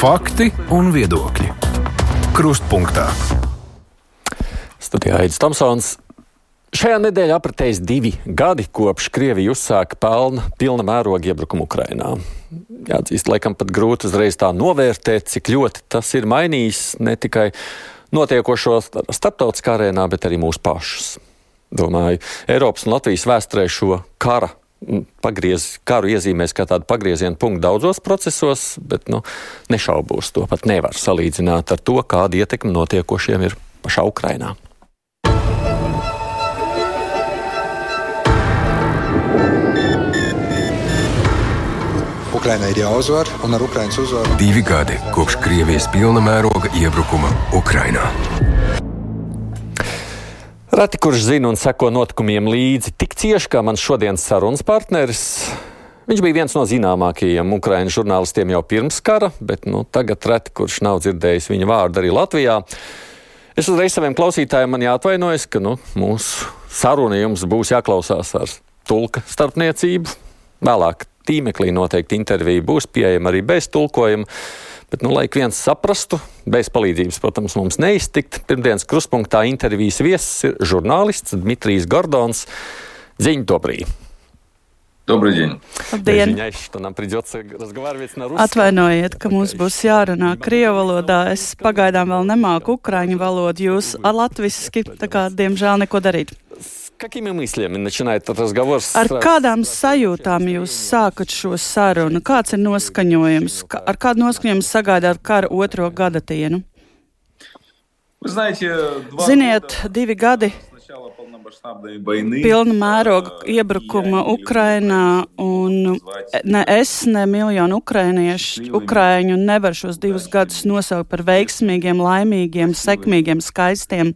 Fakti un viedokļi. Krustpunktā. Studijā Aits Tomsons. Šajā nedēļā apritējis divi gadi, kopš Krievija uzsāka pelna pilna mēroga iebrukumu Ukrainā. Jāatzīst, laikam pat grūti uzreiz tā novērtēt, cik ļoti tas ir mainījis ne tikai notiekošo starptautiskā arēnā, bet arī mūsu pašus. Domāju, Eiropas un Latvijas vēsturē šo kara pagriez, karu iezīmēs kā tādu pagrieziena punktu daudzos procesos, bet nu, nešaubos to pat nevar salīdzināt ar to, kāda ietekme notiekošiem ir pašā Ukrainā. Ukraiņai ir jāuzvar, un ar Ukraiņas uzvaru divi gadi kopš Krievijas pilna mēroga iebrukuma Ukrainā. Reti, kurš zina un seko notikumiem līdzi tik cieši kā mans šodienas sarunas partneris. Viņš bija viens no zināmākajiem ukraiņu žurnālistiem jau pirms kara, bet nu, tagad reti, kurš nav dzirdējis viņa vārdu arī Latvijā. Es uzreiz saviem klausītājiem man jāatvainojas, ka nu, mūsu saruna jums būs jāklausās ar tulka starpniecību. Vēlāk tīmeklī noteikti intervija būs pieejama arī bez tulkojuma. Bet, nu, lai ik viens saprastu, bez palīdzības, protams, mums neiztikt. Pirmdienas kruspunktā intervijas viesis ir žurnālists Dmitrijs Gordons. Ziņu dobrī! Добрый день. Labdien! Atvainojiet, ka mums būs jārunā krievu valodā. Es pagaidām vēl nemāku ukraiņu valodu. Jūs latviski, tā kā diemžēl neko darīt. Какими мыслями начинает разговор? Ar kādām sajūtām jūs sākat šo sarunu? Kāds ir noskaņojums? Ar kādu noskaņojumu sagaidāt kara otro gadatienu? Ziniet, divi gadi pilna mēroga iebrukuma Ukrainā, un ne es, ne miljonu ukraiņu nevar šos divus gadus nosaukt par veiksmīgiem, laimīgiem, sekmīgiem, skaistiem.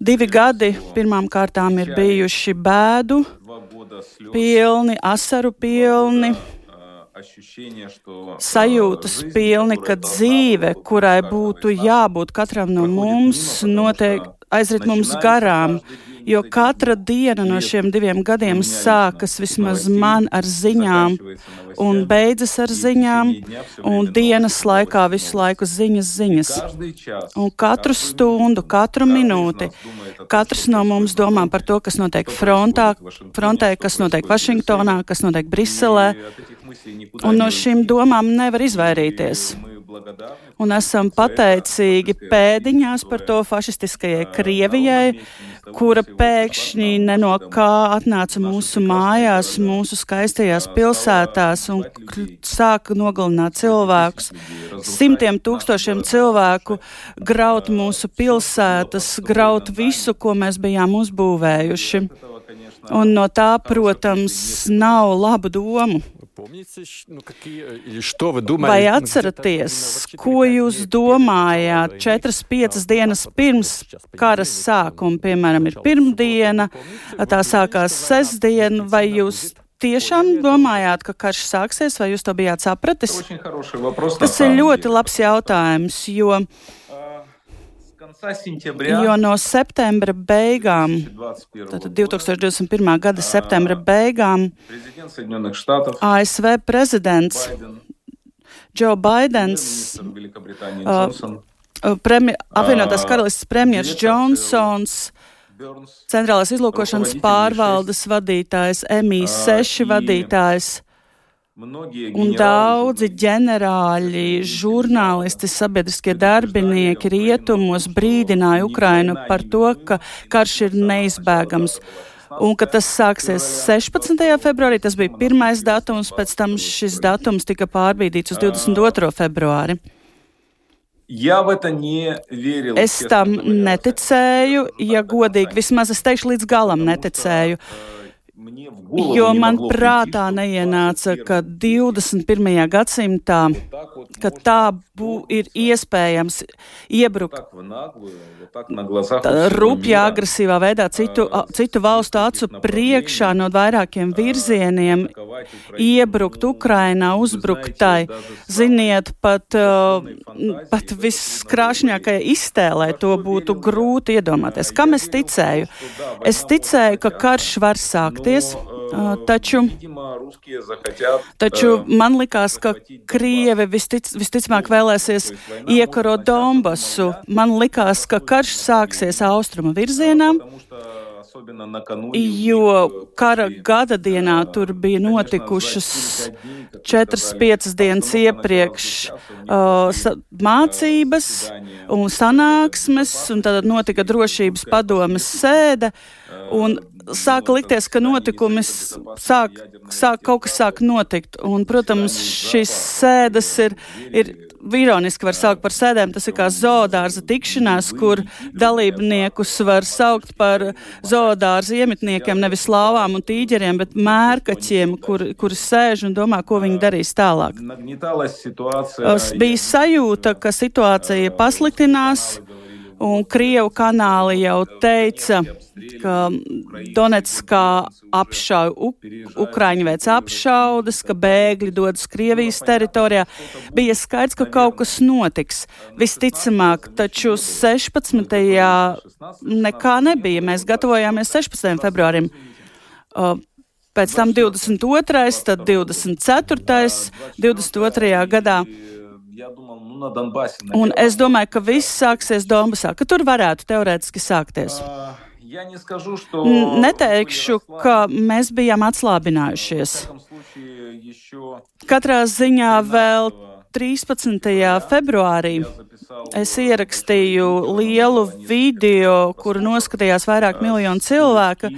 Divi gadi pirmām kārtām ir bijuši bēdu pilni, asaru pilni. sajūtas pilni, ka dzīve, kurai būtu jābūt katram no mums, noteikti aizrit mums garām. Jo katra diena no šiem diviem gadiem sākas vismaz man ar ziņām, un beidzas ar ziņām, un dienas laikā visu laiku ziņas, ziņas. Un katru stundu, katru minūti, katrs no mums domā par to, kas notiek frontā, frontē, kas notiek Vašingtonā, kas notiek Briselē, un no šīm domām nevar izvairīties un esam pateicīgi pēdiņās par to fašistiskajai Krievijai, kura pēkšņi neno kā atnāca mūsu mājās, mūsu skaistajās pilsētās un sāka nogalināt cilvēkus. Simtiem tūkstošiem cilvēku graut mūsu pilsētas, graut visu, ko mēs bijām uzbūvējuši. Un no tā, protams, nav labu domu. Vai atceraties, ko jūs domājāt? četras, piecas dienas pirms kara sākuma? Piemēram, ir pirmdiena, tā sākās sestdien, vai jūs tiešām domājāt, ka karš sāksies, vai jūs to bijāt sapratis? Tas ir ļoti labs jautājums, jo Jo no septembra beigām, tātad 2021. gada septembra beigām, ASV prezidents Joe Bidenis, uh, premi, apvienotās karalistas premjerministrs Johnsons, centrālās izlūkošanas pārvaldes vadītājs, MI6 vadītājs. Un daudzi ģenerāļi, žurnālisti, sabiedriskie darbinieki rietumos brīdināja Ukrainu par to, ka karš ir neizbēgams. Un ka tas sāksies 16. februārī, tas bija pirmais datums, pēc tam šis datums tika pārbīdīts uz 22. februāri. Es tam neticēju, ja godīgi, vismaz es teikšu, līdz galam neticēju. Jo man prātā neienāca, ka 21. gadsimtā, ka tā bū, ir iespējams iebrukt rupjā, agresīvā veidā citu, citu valstu acu priekšā no vairākiem virzieniem, iebrukt Ukrainā, uzbruktai. Ziniet, pat, pat viskrāšņākajai iztēlē to būtu grūti iedomāties. Kam es ticēju? Es ticēju, ka karš var sākties. Taču, taču man likās, ka Krievi vistic, visticamāk vēlēsies iekarot Donbasu. Man likās, ka karš sāksies austrumu virzienā. Jo kara gada dienā tur bija notikušas 4-5 dienas iepriekš uh, mācības un sanāksmes, un tad notika drošības padomes sēde. Un sāka likties, ka notikumi sāk, sāk kaut kas sāk notikt. Un, protams, šīs sēdes ir, ir ironiski var saukt par sēdēm. Tas ir kā zoodārza tikšanās, kur dalībniekus var saukt par zoodārza iemetniekiem, nevis lāvām un tīģeriem, bet mērkaķiem, kur, kur sēž un domā, ko viņi darīs tālāk. Bija sajūta, ka situācija pasliktinās. Un Krievu kanāli jau teica, ka Donetskā apšauj, Uk Ukraiņi veic apšaudas, ka bēgļi dodas Krievijas teritorijā. Bija skaidrs, ka kaut kas notiks. Visticamāk, taču 16. nekā nebija. Mēs gatavojāmies 16. februārim. Uh, pēc tam 22., tad 24., 22. gadā. Un es domāju, ka viss sāksies Donbasā, ka tur varētu teorētiski sākties. Neteikšu, ka mēs bijām atslābinājušies. Katrā ziņā vēl 13. februārī es ierakstīju lielu video, kuru noskatījās vairāk miljonu cilvēku,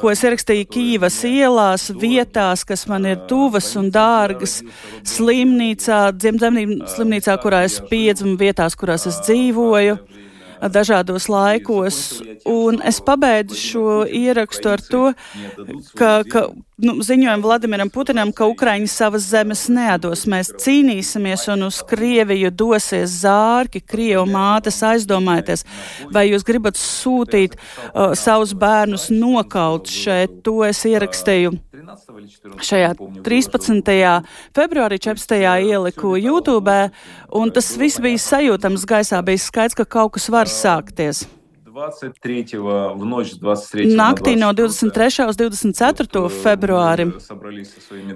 ko es ierakstīju Kīvas ielās, vietās, kas man ir tuvas un dārgas, slimnīcā, dzimtenību slimnīcā, kurā es piedzimu, vietās, kurās es dzīvoju dažādos laikos. Un es pabeidzu šo ierakstu ar to, ka, ka nu, ziņojam Vladimiram Putinam, ka Ukraiņi savas zemes nedos. Mēs cīnīsimies un uz Krieviju dosies zārki, Krievu mātes aizdomājieties, vai jūs gribat sūtīt uh, savus bērnus nokaut šeit. To es ierakstīju šajā 13. februārī 14. ieliku YouTube, un tas viss bija sajūtams gaisā, bija skaidrs, ka kaut kas var sākties. 23. в ночь 23. Naktī no 23. uz 24. februārim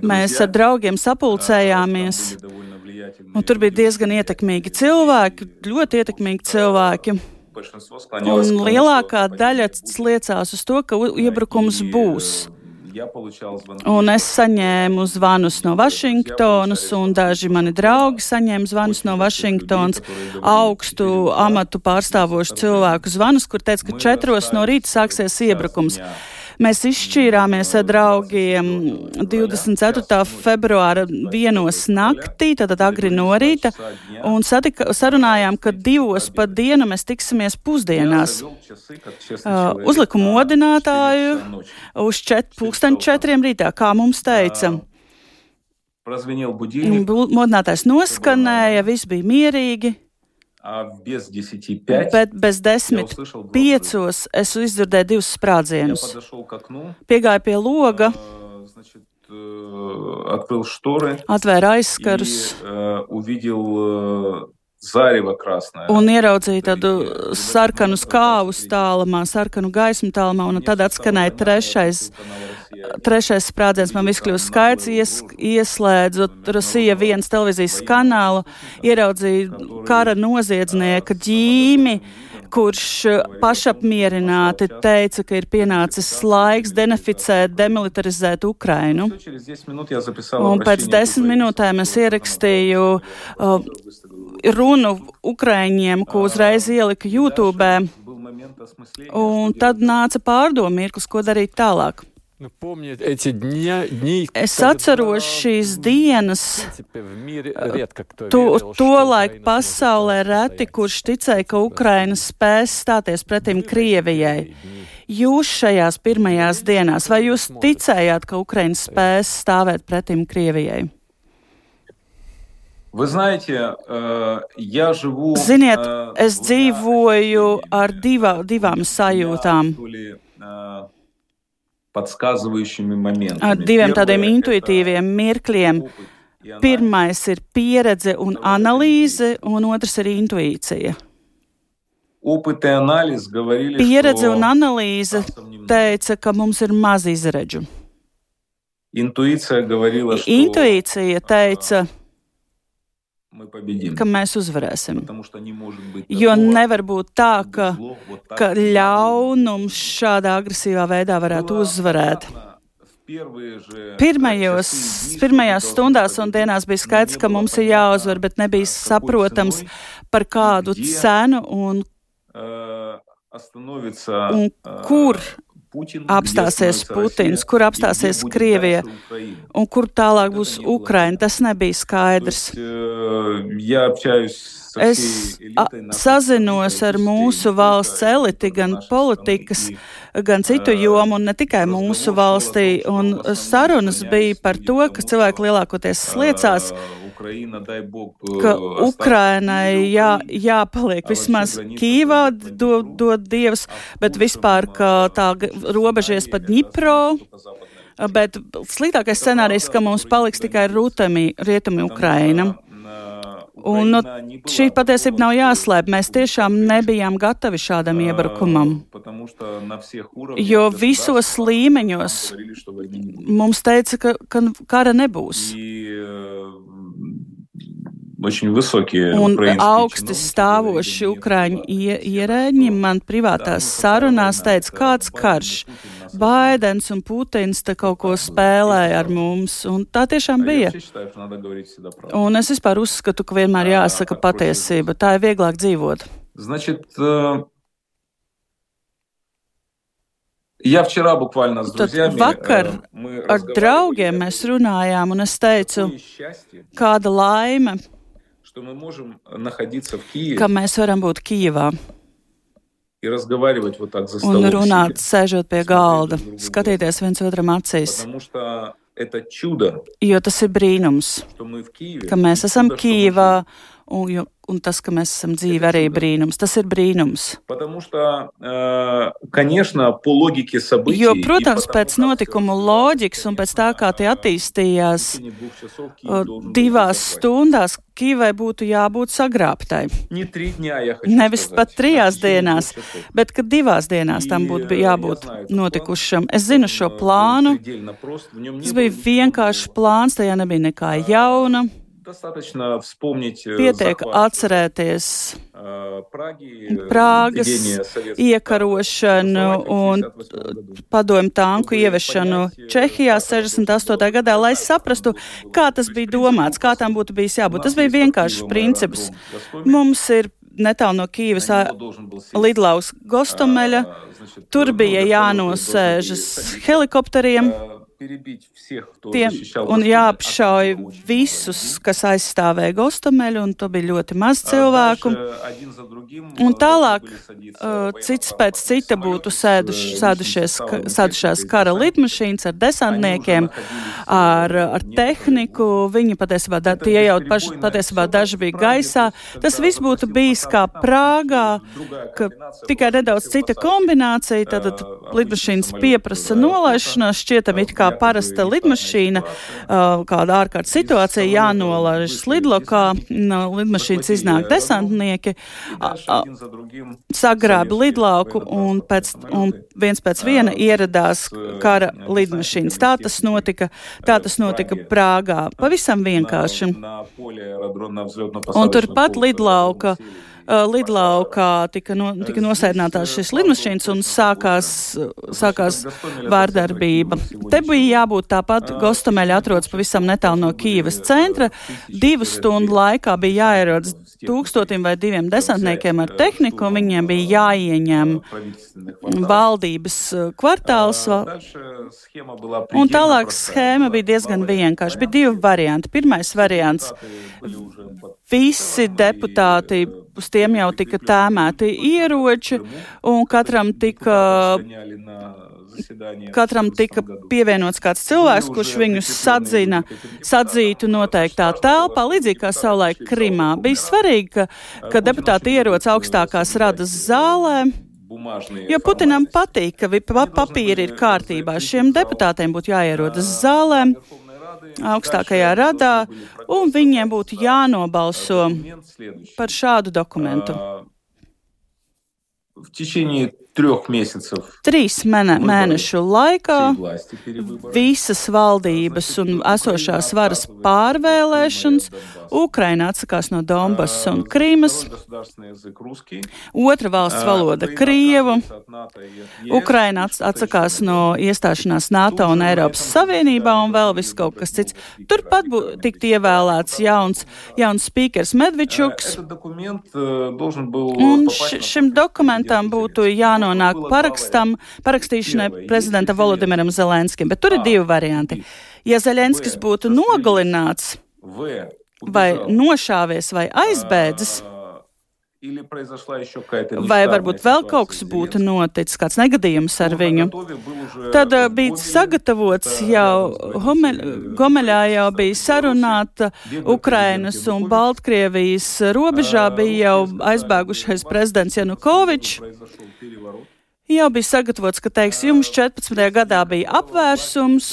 mēs ar draugiem sapulcējāmies. Un tur bija diezgan ietekmīgi cilvēki, ļoti ietekmīgi cilvēki. Un lielākā daļa liecās uz to, ka iebrukums būs. Un es saņēmu zvanus no Vašingtonas, un daži mani draugi saņēma zvanus no Vašingtonas, augstu amatu pārstāvošu cilvēku zvanus, kur teica, ka četros no rīta sāksies iebrukums. Mēs izšķīrāmies ar draugiem 24. februāra vienos naktī, tātad agri no rīta, un satika, sarunājām, ka divos pa dienu mēs tiksimies pusdienās. Uh, uzliku modinātāju uz čet, pulksten četriem rītā, kā mums teica. Modinātājs noskanēja, viss bija mierīgi. Bet bez desmit piecos es izdzirdēju divus sprādzienus. Piegāju pie loga, atvēra aizskarus э, un ieraudzīju tādu sarkanu skāvu tālumā, sarkanu gaismu tālumā, un tad atskanēja trešais Trešais sprādziens man viss kļūst skaidrs. Ies, ieslēdzu Rusija viens televīzijas kanālu, ieraudzīju kara noziedznieka ģīmi, kurš pašapmierināti teica, ka ir pienācis laiks deneficēt, demilitarizēt Ukrainu. Un pēc desmit minūtēm es ierakstīju uh, runu Ukraiņiem, ko uzreiz ielika YouTube. Un tad nāca pārdomu mirklis, ko darīt tālāk. Es atceros šīs dienas, to, to laiku pasaulē reti, kurš ticēja, ka Ukraina spēs stāties pretim Krievijai. Jūs šajās pirmajās dienās, vai jūs ticējāt, ka Ukraina spēs stāvēt pretim Krievijai? Ziniet, es dzīvoju ar divā, divām sajūtām. Ar diviem tādiem intuitīviem mirkļiem. Pirmais ir pieredze un analīze, un otrs ir intuīcija. Pieredze un analīze teica, ka mums ir maz izredzu. Intuīcija teica, ka mēs uzvarēsim. Jo nevar būt tā, ka, ka ļaunums šādā agresīvā veidā varētu uzvarēt. Pirmajos, pirmajās stundās un dienās bija skaidrs, ka mums ir jāuzvar, bet nebija saprotams par kādu cenu un, un kur apstāsies Putins, kur apstāsies Krievija un kur tālāk būs Ukraina. Tas nebija skaidrs. Es sazinos ar mūsu valsts eliti, gan politikas, gan citu jomu, un ne tikai mūsu valstī. Un sarunas bija par to, ka cilvēki lielākoties sliecās. Ukraina, dai Bog. Ka Ukrainai jā, jāpaliek vismaz Kīvā, dod do Dievs, bet vispār, ka tā robežies pat Dņipro. Bet sliktākais scenārijs, ka mums paliks tikai rūtami, rietumi Ukraina. Un no, šī patiesība nav jāslēp. Mēs tiešām nebijām gatavi šādam iebrukumam. Jo visos līmeņos mums teica, ka, ka kara nebūs Очень высокие Un украинские augsti чиновники stāvoši говорили, Ukrāņu нет, ie- ierēģi man privātās sarunās teica, kāds karš. Baidens un Putins te kaut ko spēlēja ar mums, un tā tiešām А я bija. вообще считаю, что надо говорить всегда правду. Un es vispār uzskatu, ka vienmēr jāsaka patiesība. Tā ir vieglāk dzīvot. Значит, э, я вчера буквально с Tad друзьями vakar э, мы Ar разговаривали, draugiem я mēs говорю, runājām, un es teicu, какое счастье, kāda laime, ka mēs varam būt Kijivā un runāt, sēžot pie galda, skatīties viens otram acīs. Jo tas ir brīnums, ka mēs esam Kīvā. Kīvā Un, jo, un tas, ka mēs esam dzīvi, arī brīnums. Tas ir brīnums. Jo, protams, pēc notikumu loģikas un pēc tā, kā tie attīstījās, э, divās stundās Kīvai būtu jābūt sagrābtai. Nevis pat trijās dienās, bet kad divās dienās tam būtu jābūt notikušam. Es zinu šo plānu. Tas bija vienkārši plāns, tajā nebija nekā jauna. Pietiek atcerēties Prāgas iekarošanu un padomu tanku ieviešanu Čehijā 68. gadā, lai saprastu, kā tas bija domāts, kā tam būtu bijis jābūt. Tas bija vienkāršs princips. Mums ir netālu no Kīvas lidlaus Gostomeļa, tur bija jānosēžas helikopteriem tiem, un jāapšauj visus, kas aizstāvēja Gostomeļu, un to bija ļoti maz cilvēku. Un tālāk uh, cits pēc cita būtu sēduši, sēdušies, ka- sēdušās kara lidmašīnas ar desantniekiem, ar, ar tehniku. Viņi patiesībā, da, tie jau paši, patiesībā daži bija gaisā. Tas viss būtu bijis kā Prāgā, ka tikai nedaudz cita kombinācija. Tad lidmašīnas pieprasa nolaišanos, šķietam it kā parasta lidmašīna, uh, kāda ārkārtas situācija jānolaiž lidlokā, no lidmašīnas iznāk desantnieki, sagrāba lidlauku un, pēc, un viens pēc viena ieradās kara lidmašīnas. Tā tas notika, tā tas notika Prāgā. Pavisam vienkārši. Un turpat lidlauka. Uh, Lidlaukā tika, no, tika nosēdinātās šīs lidmašīnas un sākās, sākās vārdarbība. Te bija jābūt tāpat, Gostameļa atrodas pavisam netālu no Kīvas centra. Divu stundu laikā bija jāierodas tūkstotim vai diviem desantniekiem ar tehniku, viņiem bija jāieņem valdības uh, kvartāls. Un tālāk schēma bija diezgan vienkārša. Bija divi varianti. Pirmais variants - visi deputāti, uz tiem jau tika tēmēti ieroči, un katram tika, katram tika pievienots kāds cilvēks, kurš viņus sadzina, sadzītu noteiktā telpā, līdzīgi kā savulaik Krimā. Bija svarīgi, ka, ka deputāti ierodas augstākās radas zālē. Jo Putinam patīk, ka vi- pa- papīri ir kārtībā. Šiem deputātiem būtu jāierodas zālē, augstākajā radā, un viņiem būtu jānobalso par šādu dokumentu. В течение Trīs mēnešu laikā visas valdības un esošās varas pārvēlēšanas. Ukraina atsakās no Donbass un Krīmas. Otra valsts valoda - Krievu. Ukraina atsakās no iestāšanās NATO un Eiropas Savienībā un vēl viss kaut kas cits. Turpat tiktu ievēlēts jauns, jauns spīkers Medvičuks. Un šim dokumentam būtu jānāk jānonāk parakstam, parakstīšanai prezidenta Volodimiram Zelenskim, bet tur ir divi varianti. Ja Zelenskis būtu nogalināts vai nošāvies vai aizbēdzis, Vai varbūt vēl kaut kas būtu noticis, kāds negadījums ar viņu? Tad bija sagatavots jau, Gomeļā jau bija sarunāta Ukrainas un Baltkrievijas robežā, bija jau aizbēgušais prezidents Janukovičs. Jau bija sagatavots, ka, teiks, jums 14. gadā bija apvērsums,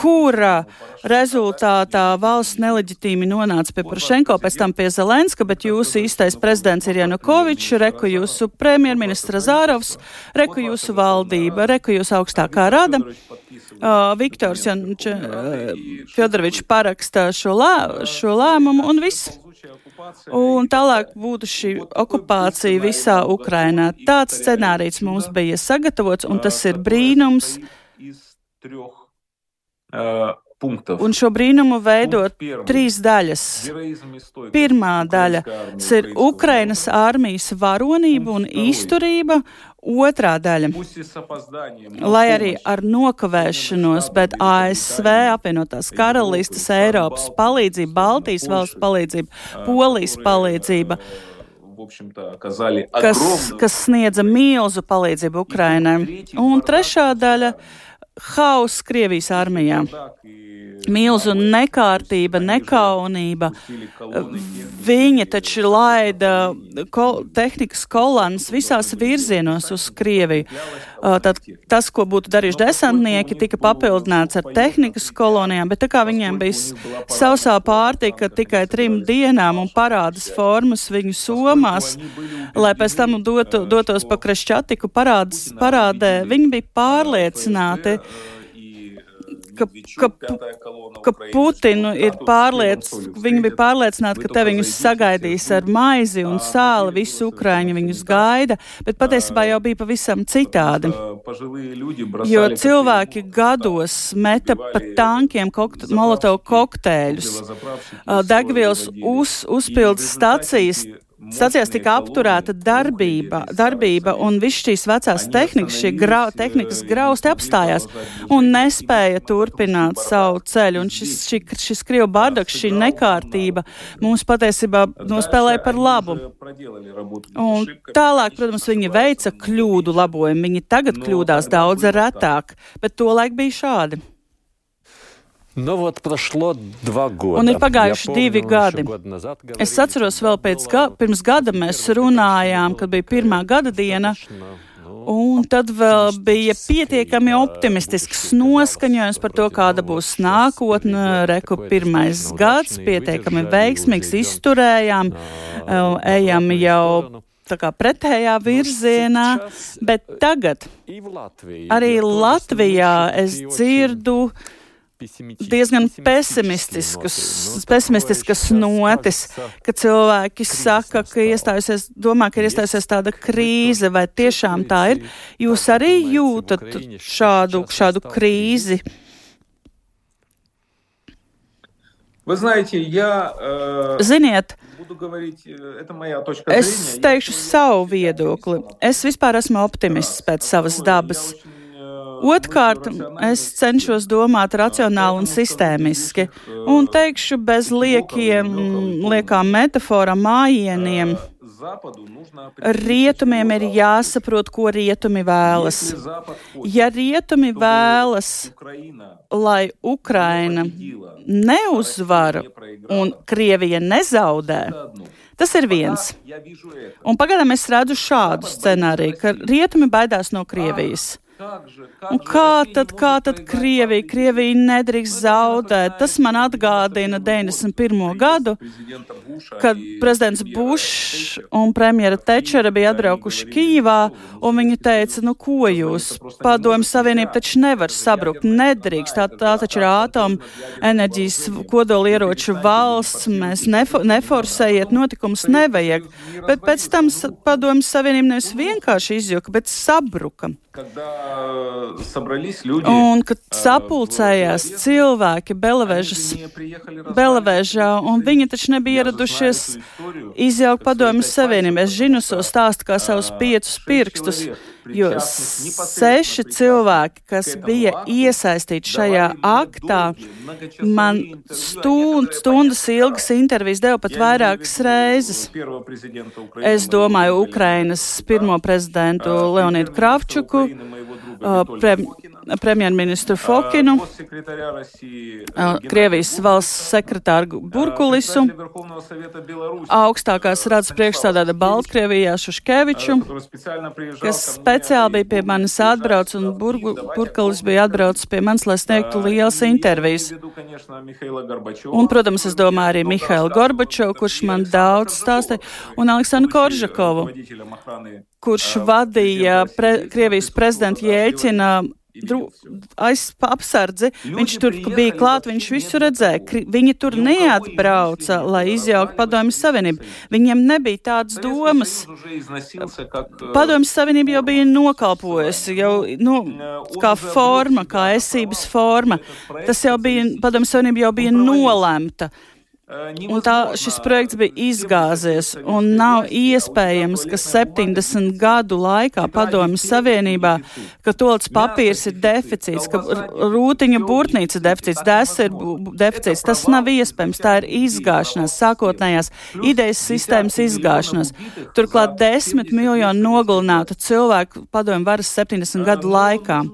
kura rezultātā valsts neleģitīmi nonāca pie Porošenko, pēc tam pie Zelenska, bet jūsu īstais prezidents ir Janukovičs, reku jūsu premjerministra Zārovs, reku jūsu valdība, reku jūsu augstākā rada. Uh, Viktors Jan, uh, Fjodorovičs paraksta šo, lē, šo lēmumu un viss. Un tālāk būtu šī okupācija visā Ukrainā. Tāds scenārijs mums bija sagatavots, un tas ir brīnums. Un šo brīnumu veido trīs daļas. Pirmā daļa ir Ukrainas armijas varonība un izturība, Otrā daļa, lai arī ar nokavēšanos, bet ASV, apvienotās karalistas, Eiropas palīdzība, Baltijas valsts palīdzība, Polijas palīdzība, kas, kas sniedza milzu palīdzību Ukrainai. Un trešā daļa - hauss Krievijas armijā milzu nekārtība, nekaunība. Viņi taču laida ko, tehnikas kolanas visās virzienos uz Krieviju. Tad tas, ko būtu darījuši desantnieki, tika papildināts ar tehnikas kolonijām, bet tā kā viņiem bija sausā pārtika tikai trim dienām un parādas formas viņu somās, lai pēc tam dotu, dotos pa Krešķatiku parādas, parādē, viņi bija pārliecināti ka, ka, ka Putinu ir pārliec, viņi bija pārliecināti, ka te viņus sagaidīs ar maizi un sāli, visi Ukraiņi viņus gaida, bet patiesībā jau bija pavisam citādi. Jo cilvēki gados meta pa tankiem kokt, molotovu kokteļus, degvielas uz, uzpildes stacijas Stacijās tika apturēta darbība, darbība un viss šīs vecās tehnikas, šī grau, tehnikas grausti apstājās un nespēja turpināt savu ceļu. Un šis, šī, šis krievu bardaks, šī nekārtība mums patiesībā nospēlēja par labu. Un tālāk, protams, viņi veica kļūdu labojumu. Viņi tagad kļūdās daudz retāk, bet tolaik bija šādi. Nu, вот прошло два года. Un ir pagājuši помню, divi gadi. Es atceros, vēl pēc ga pirms gada mēs runājām, kad bija pirmā gada diena. Un tad vēl bija pietiekami optimistisks noskaņojums par to, kāda būs nākotne. Reku pirmais gads, pietiekami veiksmīgs, izturējām, ejam jau tā kā pretējā virzienā, bet tagad arī Latvijā es dzirdu diezgan pesimistiskas notis, ka cilvēki saka, ka iestājusies, domā, ka ir iestājusies tāda krīze, vai tiešām tā ir. Jūs arī jūtat šādu, šādu krīzi? Ziniet, es teikšu savu viedokli. Es vispār esmu optimists pēc savas dabas. Uh, Otrkārt, es cenšos domāt racionāli un sistēmiski, un teikšu bez liekiem, liekām metaforām, mājieniem. Rietumiem ir jāsaprot, ko rietumi vēlas. Ja rietumi vēlas, lai Ukraina neuzvar un Krievija nezaudē, tas ir viens. Un pagaidām es redzu šādu scenāriju, ka rietumi baidās no Krievijas. Un kā tad, kā tad Krievija? Krievija nedrīkst zaudēt. Tas man atgādina 91. gadu, kad prezidents Bušs un premjera Tečera bija atbraukuši Kīvā, un viņi teica, nu ko jūs, padomju savienība taču nevar sabrukt, nedrīkst, tā, tā taču ir ātoma enerģijas kodolieroču valsts, mēs nefo, neforsējiet, notikums nevajag. Bet pēc tam padomju savienība nevis vienkārši izjuka, bet sabruka. Un kad sapulcējās cilvēki Belavēžā, un viņi taču nebija ieradušies izjaukt padomju savienību. Es zinu šo stāstu kā savus piecus pirkstus, jo seši cilvēki, kas bija iesaistīti šajā aktā, man stund, stundas ilgas intervijas deva pat vairākas reizes. Es domāju Ukrainas pirmo prezidentu Leonidu Kravčuku, pre, premjerministru Fokinu, Krievijas valsts sekretāru Burkulisu, augstākās radas priekšstādāta Baltkrievijā Šuškeviču, kas speciāli bija pie manis atbrauc, un Burgu, Burkulis bija atbraucis pie manis, lai sniegtu lielas intervijas. Un, protams, es domāju arī Mihailu Gorbačovu, kurš man daudz stāstīja, un Aleksandru Koržakovu, kurš vadīja pre, Krievijas prezidenta Jēķina apsardzi. Viņš tur bija klāt, viņš visu redzēja. Viņi tur neatbrauca, lai izjauktu Padomju Savienību. Viņiem nebija tādas domas. Padomju Savienība jau bija nokalpojusi, jau nu, kā forma, kā esības forma. Tas jau bija, Padomju Savienība jau bija nolemta. Un tā šis projekts bija izgāzies, un nav iespējams, ka 70 gadu laikā Padomju Savienībā, ka tolts papīrs ir deficīts, ka rūtiņa burtnīca ir deficīts, des ir deficīts. Tas nav iespējams, tā ir izgāšanās, sākotnējās idejas sistēmas izgāšanās. Turklāt desmit miljonu nogalinātu cilvēku Padomju varas 70 gadu laikā.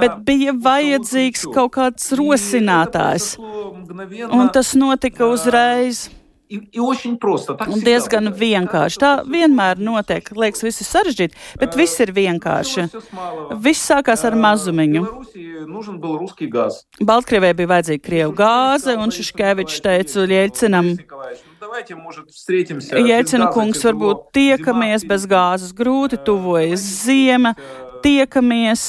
Bet bija vajadzīgs kaut kāds rosinātājs, un tas notika uzreiz. Un diezgan vienkārši. Tā vienmēr notiek. Liekas, viss ir sarežģīti, bet viss ir vienkārši. Viss sākās ar mazumiņu. Baltkrievijai bija vajadzīga krievu gāze, un Šuškevičs teica Ļeļcinam. Jēcina kungs, varbūt tiekamies bez gāzes grūti, tuvojas ziema, tiekamies.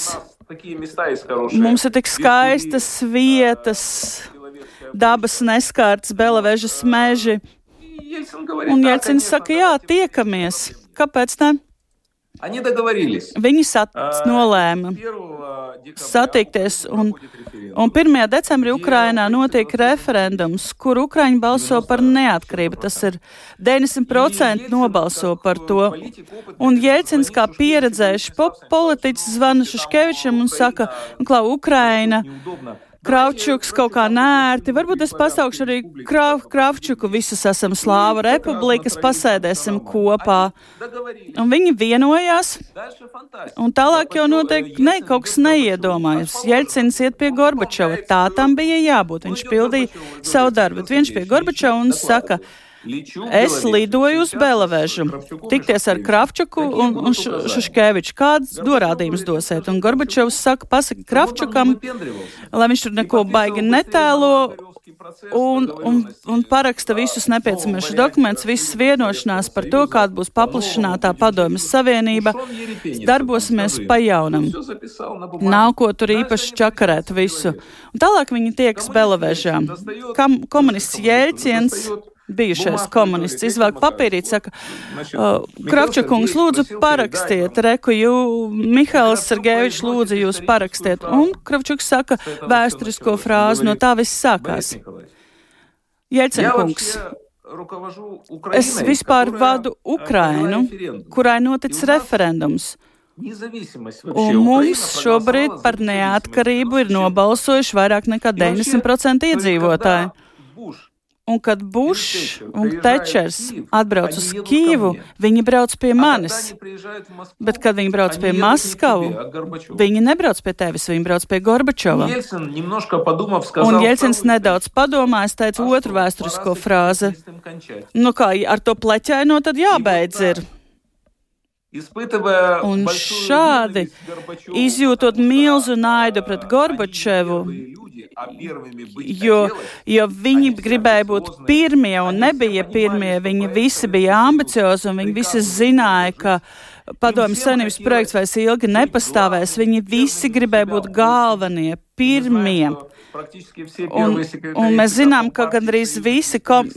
Mums ir tik skaistas vietas, dabas neskārtas, Belavežas meži. Un Jelcins saka, jā, tiekamies. Kāpēc ne? Viņi sat, nolēma satikties, un, un 1. decembrī Ukrainā notiek referendums, kur Ukraiņi balso par neatkarību. Tas ir 90% nobalso par to. Un Jēcins kā pieredzējuši politiķis zvana Šuškevičam un saka, klau, Ukraina Kravčuks kaut kā nērti. Varbūt es pasaukšu arī Krav, Kravčuku. Visas esam Slāva republikas, pasēdēsim kopā. Un viņi vienojās. Un tālāk jau notiek ne, kaut kas neiedomājams. Jeļcins iet pie Gorbačova. Tā tam bija jābūt. Viņš pildīja savu darbu. Viņš pie Gorbačova un saka, Es lidoju uz Belavēžu, tikties ar Kravčuku un, un Šuškeviču. Kāds norādījums dosiet? Un Gorbačovs saka, pasaka Kravčukam, lai viņš tur neko baigi netēlo un, un, un paraksta visus nepieciešamos dokumentus, visas vienošanās par to, kāda būs paplašinātā padomjas savienība. Darbosimies pa jaunam. Nav ko tur īpaši čakarēt visu. Un tālāk viņi tiekas Belavēžā. Kam komunists Jēlciens bijušais komunists izvelk papīrīt, saka, uh, Kravčakungs, lūdzu parakstiet, reku, jū, Mihails Sergevičs, lūdzu jūs parakstiet. Un Kravčuks saka vēsturisko frāzi, no tā viss sākās. Jēcenkungs. Es vispār vadu Ukrainu, kurai notic referendums. Un mums šobrīd par neatkarību ir nobalsojuši vairāk nekā 90% iedzīvotāji. Un kad Bušs un Tečers atbrauc uz Kīvu, viņi brauc pie manis. Bet, kad viņi brauc pie Maskavu, viņi nebrauc pie tevis, viņi brauc pie Gorbačova. Un Jelcins nedaudz padomājis, teica otru vēsturisko frāzi. Nu kā, ar to pleķaino tad jābeidz ir. Un šādi, izjūtot milzu naidu pret Gorbačevu, jo, jo viņi gribēja būt pirmie un nebija pirmie, viņi visi bija ambiciozi un viņi visi zināja, ka padomju savienības projekts vairs ilgi nepastāvēs, viņi visi gribēja būt galvenie, pirmie. Un, un mēs zinām, ka gandrīz visi kom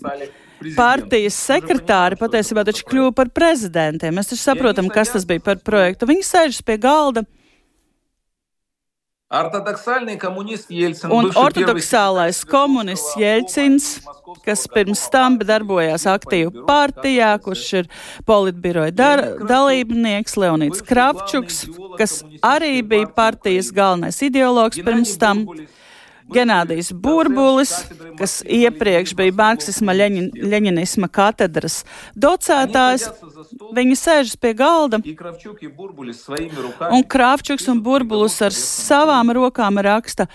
partijas sekretāri patiesībā taču kļuva par prezidentiem. Mēs taču saprotam, kas tas bija par projektu. Viņi sēžas pie galda. Un ortodoksālais komunists Jelcins, kas pirms tam darbojās aktīvi partijā, kurš ir politbiroja dar, dalībnieks, Leonīts Kravčuks, kas arī bija partijas galvenais ideologs pirms tam. Genādijs Burbulis, kas iepriekš bija marksisma leņin, leņinisma katedras docētājs, viņi sēžas pie galda, un Kravčuks un Burbulis ar savām rokām raksta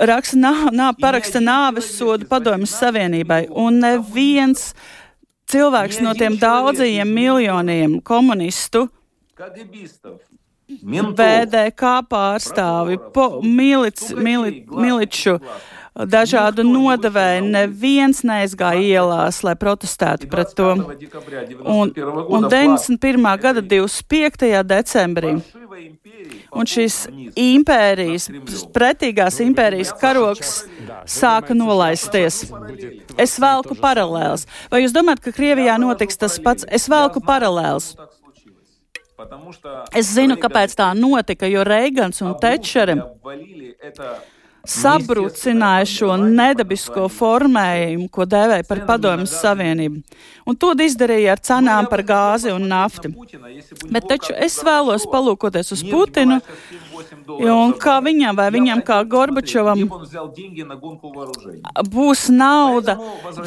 raksta, nā, nā, paraksta nāves sodu padomjas Savienībai, un neviens cilvēks no tiem daudzajiem miljoniem komunistu VDK pārstāvi, po, milic, mili, miliču, dažādu nodevēju, neviens neizgāja ielās, lai protestētu pret to. Un, un 91. gada 25. decembrī. Un šīs impērijas, pretīgās impērijas karoks sāka nolaisties. Es velku paralēlus. Vai jūs domājat, ka Krievijā notiks tas pats? Es velku paralēlus. Es zinu, kāpēc tā notika, jo Reigans un Tečere sabrucināja šo nedabisko formējumu, ko dēvēja par padomjas savienību. Un to izdarīja ar cenām par gāzi un naftu. Bet taču es vēlos palūkoties uz Putinu, un kā viņam vai viņam kā Gorbačovam būs nauda,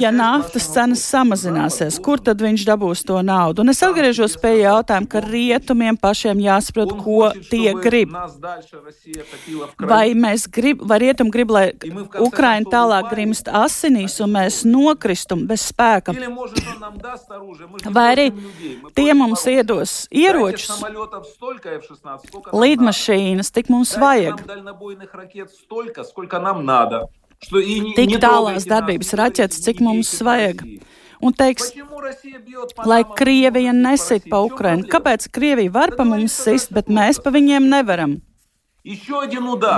ja naftas cenas samazināsies. Kur tad viņš dabūs to naudu? Un es atgriežos pie jautājuma, ka rietumiem pašiem jāsaprot, ko tie grib. Vai mēs grib, vai rietum grib, lai Ukraina tālāk grimst asinīs un mēs nokristum bez spēka. Vai arī tie mums iedos ieročus, līdmašīnas, tik mums vajag. Tik tālās darbības raķetes, cik mums vajag un teiks, lai Krievija nesit pa Ukrainu. Kāpēc Krievija var pa mums sist, bet mēs pa viņiem nevaram?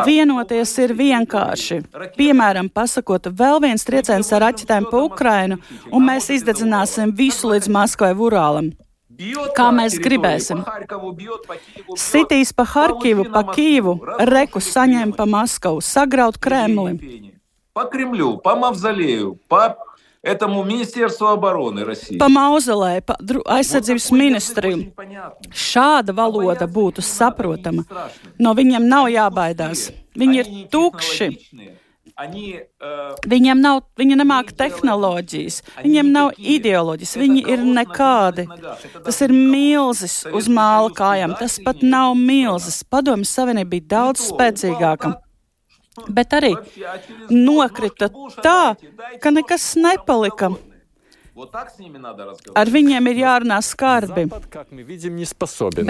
Vienoties ir vienkārši. Piemēram, pasakot, vēl viens trieciens ar raķetēm pa Ukrainu, un mēs izdedzināsim visu līdz Maskavai Urālam Kā mēs gribēsim. Sitīs pa Harkivu, pa Kīvu, reku saņem pa Maskavu, sagraut Kremli. По Кремлю, по Мавзолею, по этому Министерству обороны России. Pa mauzolē, pa aizsardzības ministriju. Šāda valoda būtu saprotama. No viņiem nav jābaidās. Viņi ir tukši. Viņiem nav, viņi nemāka tehnoloģijas, viņiem nav ideoloģijas, viņi ir nekādi. Tas ir milzis uz māla kājām, tas pat nav milzis. Padomjas Savienība bija daudz spēcīgāka. bet arī nokrita tā, ka nekas nepalika. Ar viņiem ir jārunā skarbi.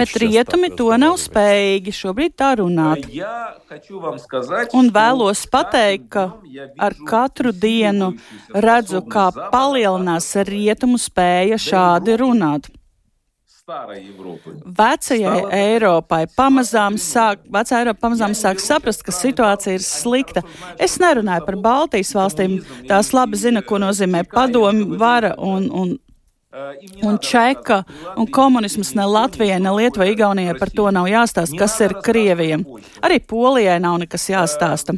Bet rietumi to nav spējīgi šobrīd tā runāt. Un vēlos pateikt, ka ar katru dienu redzu, kā palielinās rietumu spēja šādi runāt. Vecajai Eiropai pamazām sāk, vecā Eiropa pamazām sāk saprast, ka situācija ir slikta. Es nerunāju par Baltijas valstīm, tās labi zina, ko nozīmē padomu vara un, un Un Čeka un komunisms ne Latvijai, ne Lietuvai, Igaunijai. Par to nav jāstāsta, kas ir Krievija. Arī Polijai nav nekas jāstāsta.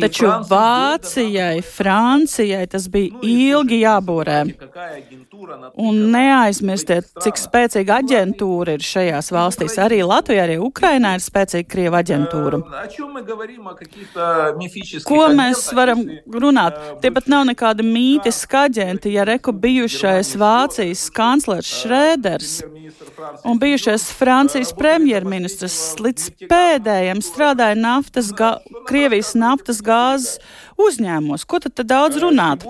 Taču Vācijai, Francijai tas bija ilgi jāborē. Un neaizmirstiet, cik spēcīga aģentūra ir šajās valstīs. Arī Latvijā, arī Ukrainā ir spēcīga Krieva aģentūra. Ko mēs varam runāt? Tie pat nav nekādi mītiski aģenti, ja reku bijušais Vācijas kanclers Šrēders un bijušais Francijas premjerministrs līdz pēdējiem strādāja naftas naftas, gā, Krievijas naftas gāzes uzņēmumos. Ko tad, tad daudz runāt?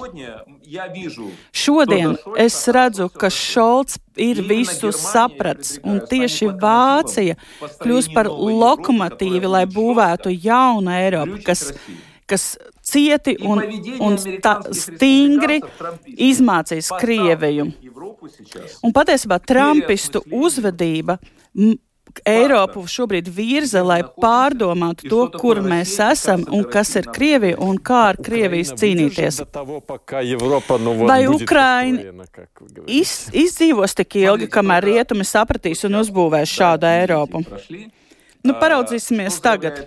Šodien es redzu, ka Šolts ir visu saprats, un tieši Vācija kļūs par lokomotīvi, lai būvētu jaunu Eiropu, kas, kas cieti un, un tā, stingri izmācīs Krieviju. Un patiesībā Trumpistu uzvedība Eiropu šobrīd virza, lai pārdomātu to, kur mēs esam un kas ir Krievija un kā ar Krievijas cīnīties. Vai Ukraina iz, izdzīvos tik ilgi, kamēr rietumi sapratīs un uzbūvēs šādu Eiropu? Nu, paraudzīsimies tagad.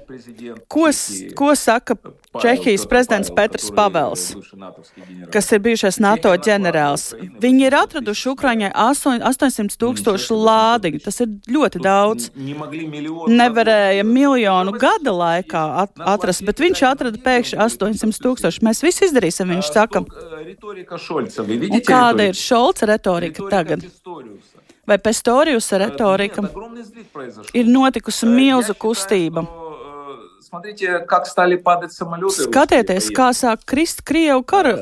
Ko, ko saka Čehijas prezidents Petrs Pavels, kas ir bijušais NATO ģenerālis? Viņi ir atraduši Ukraiņai 800 tūkstošu lādiņu. Tas ir ļoti daudz. Nevarēja miljonu gada laikā atrast, bet viņš atrada pēkšņi 800 tūkstošu. Mēs visi izdarīsim, viņš saka. Un kāda ir Šolca retorika tagad? Vai Pestoriusa retorika, ir notikusi milzu kustība. Смотрите, как стали падать самолеты. Skatieties, kā sāk krist Krievu kara,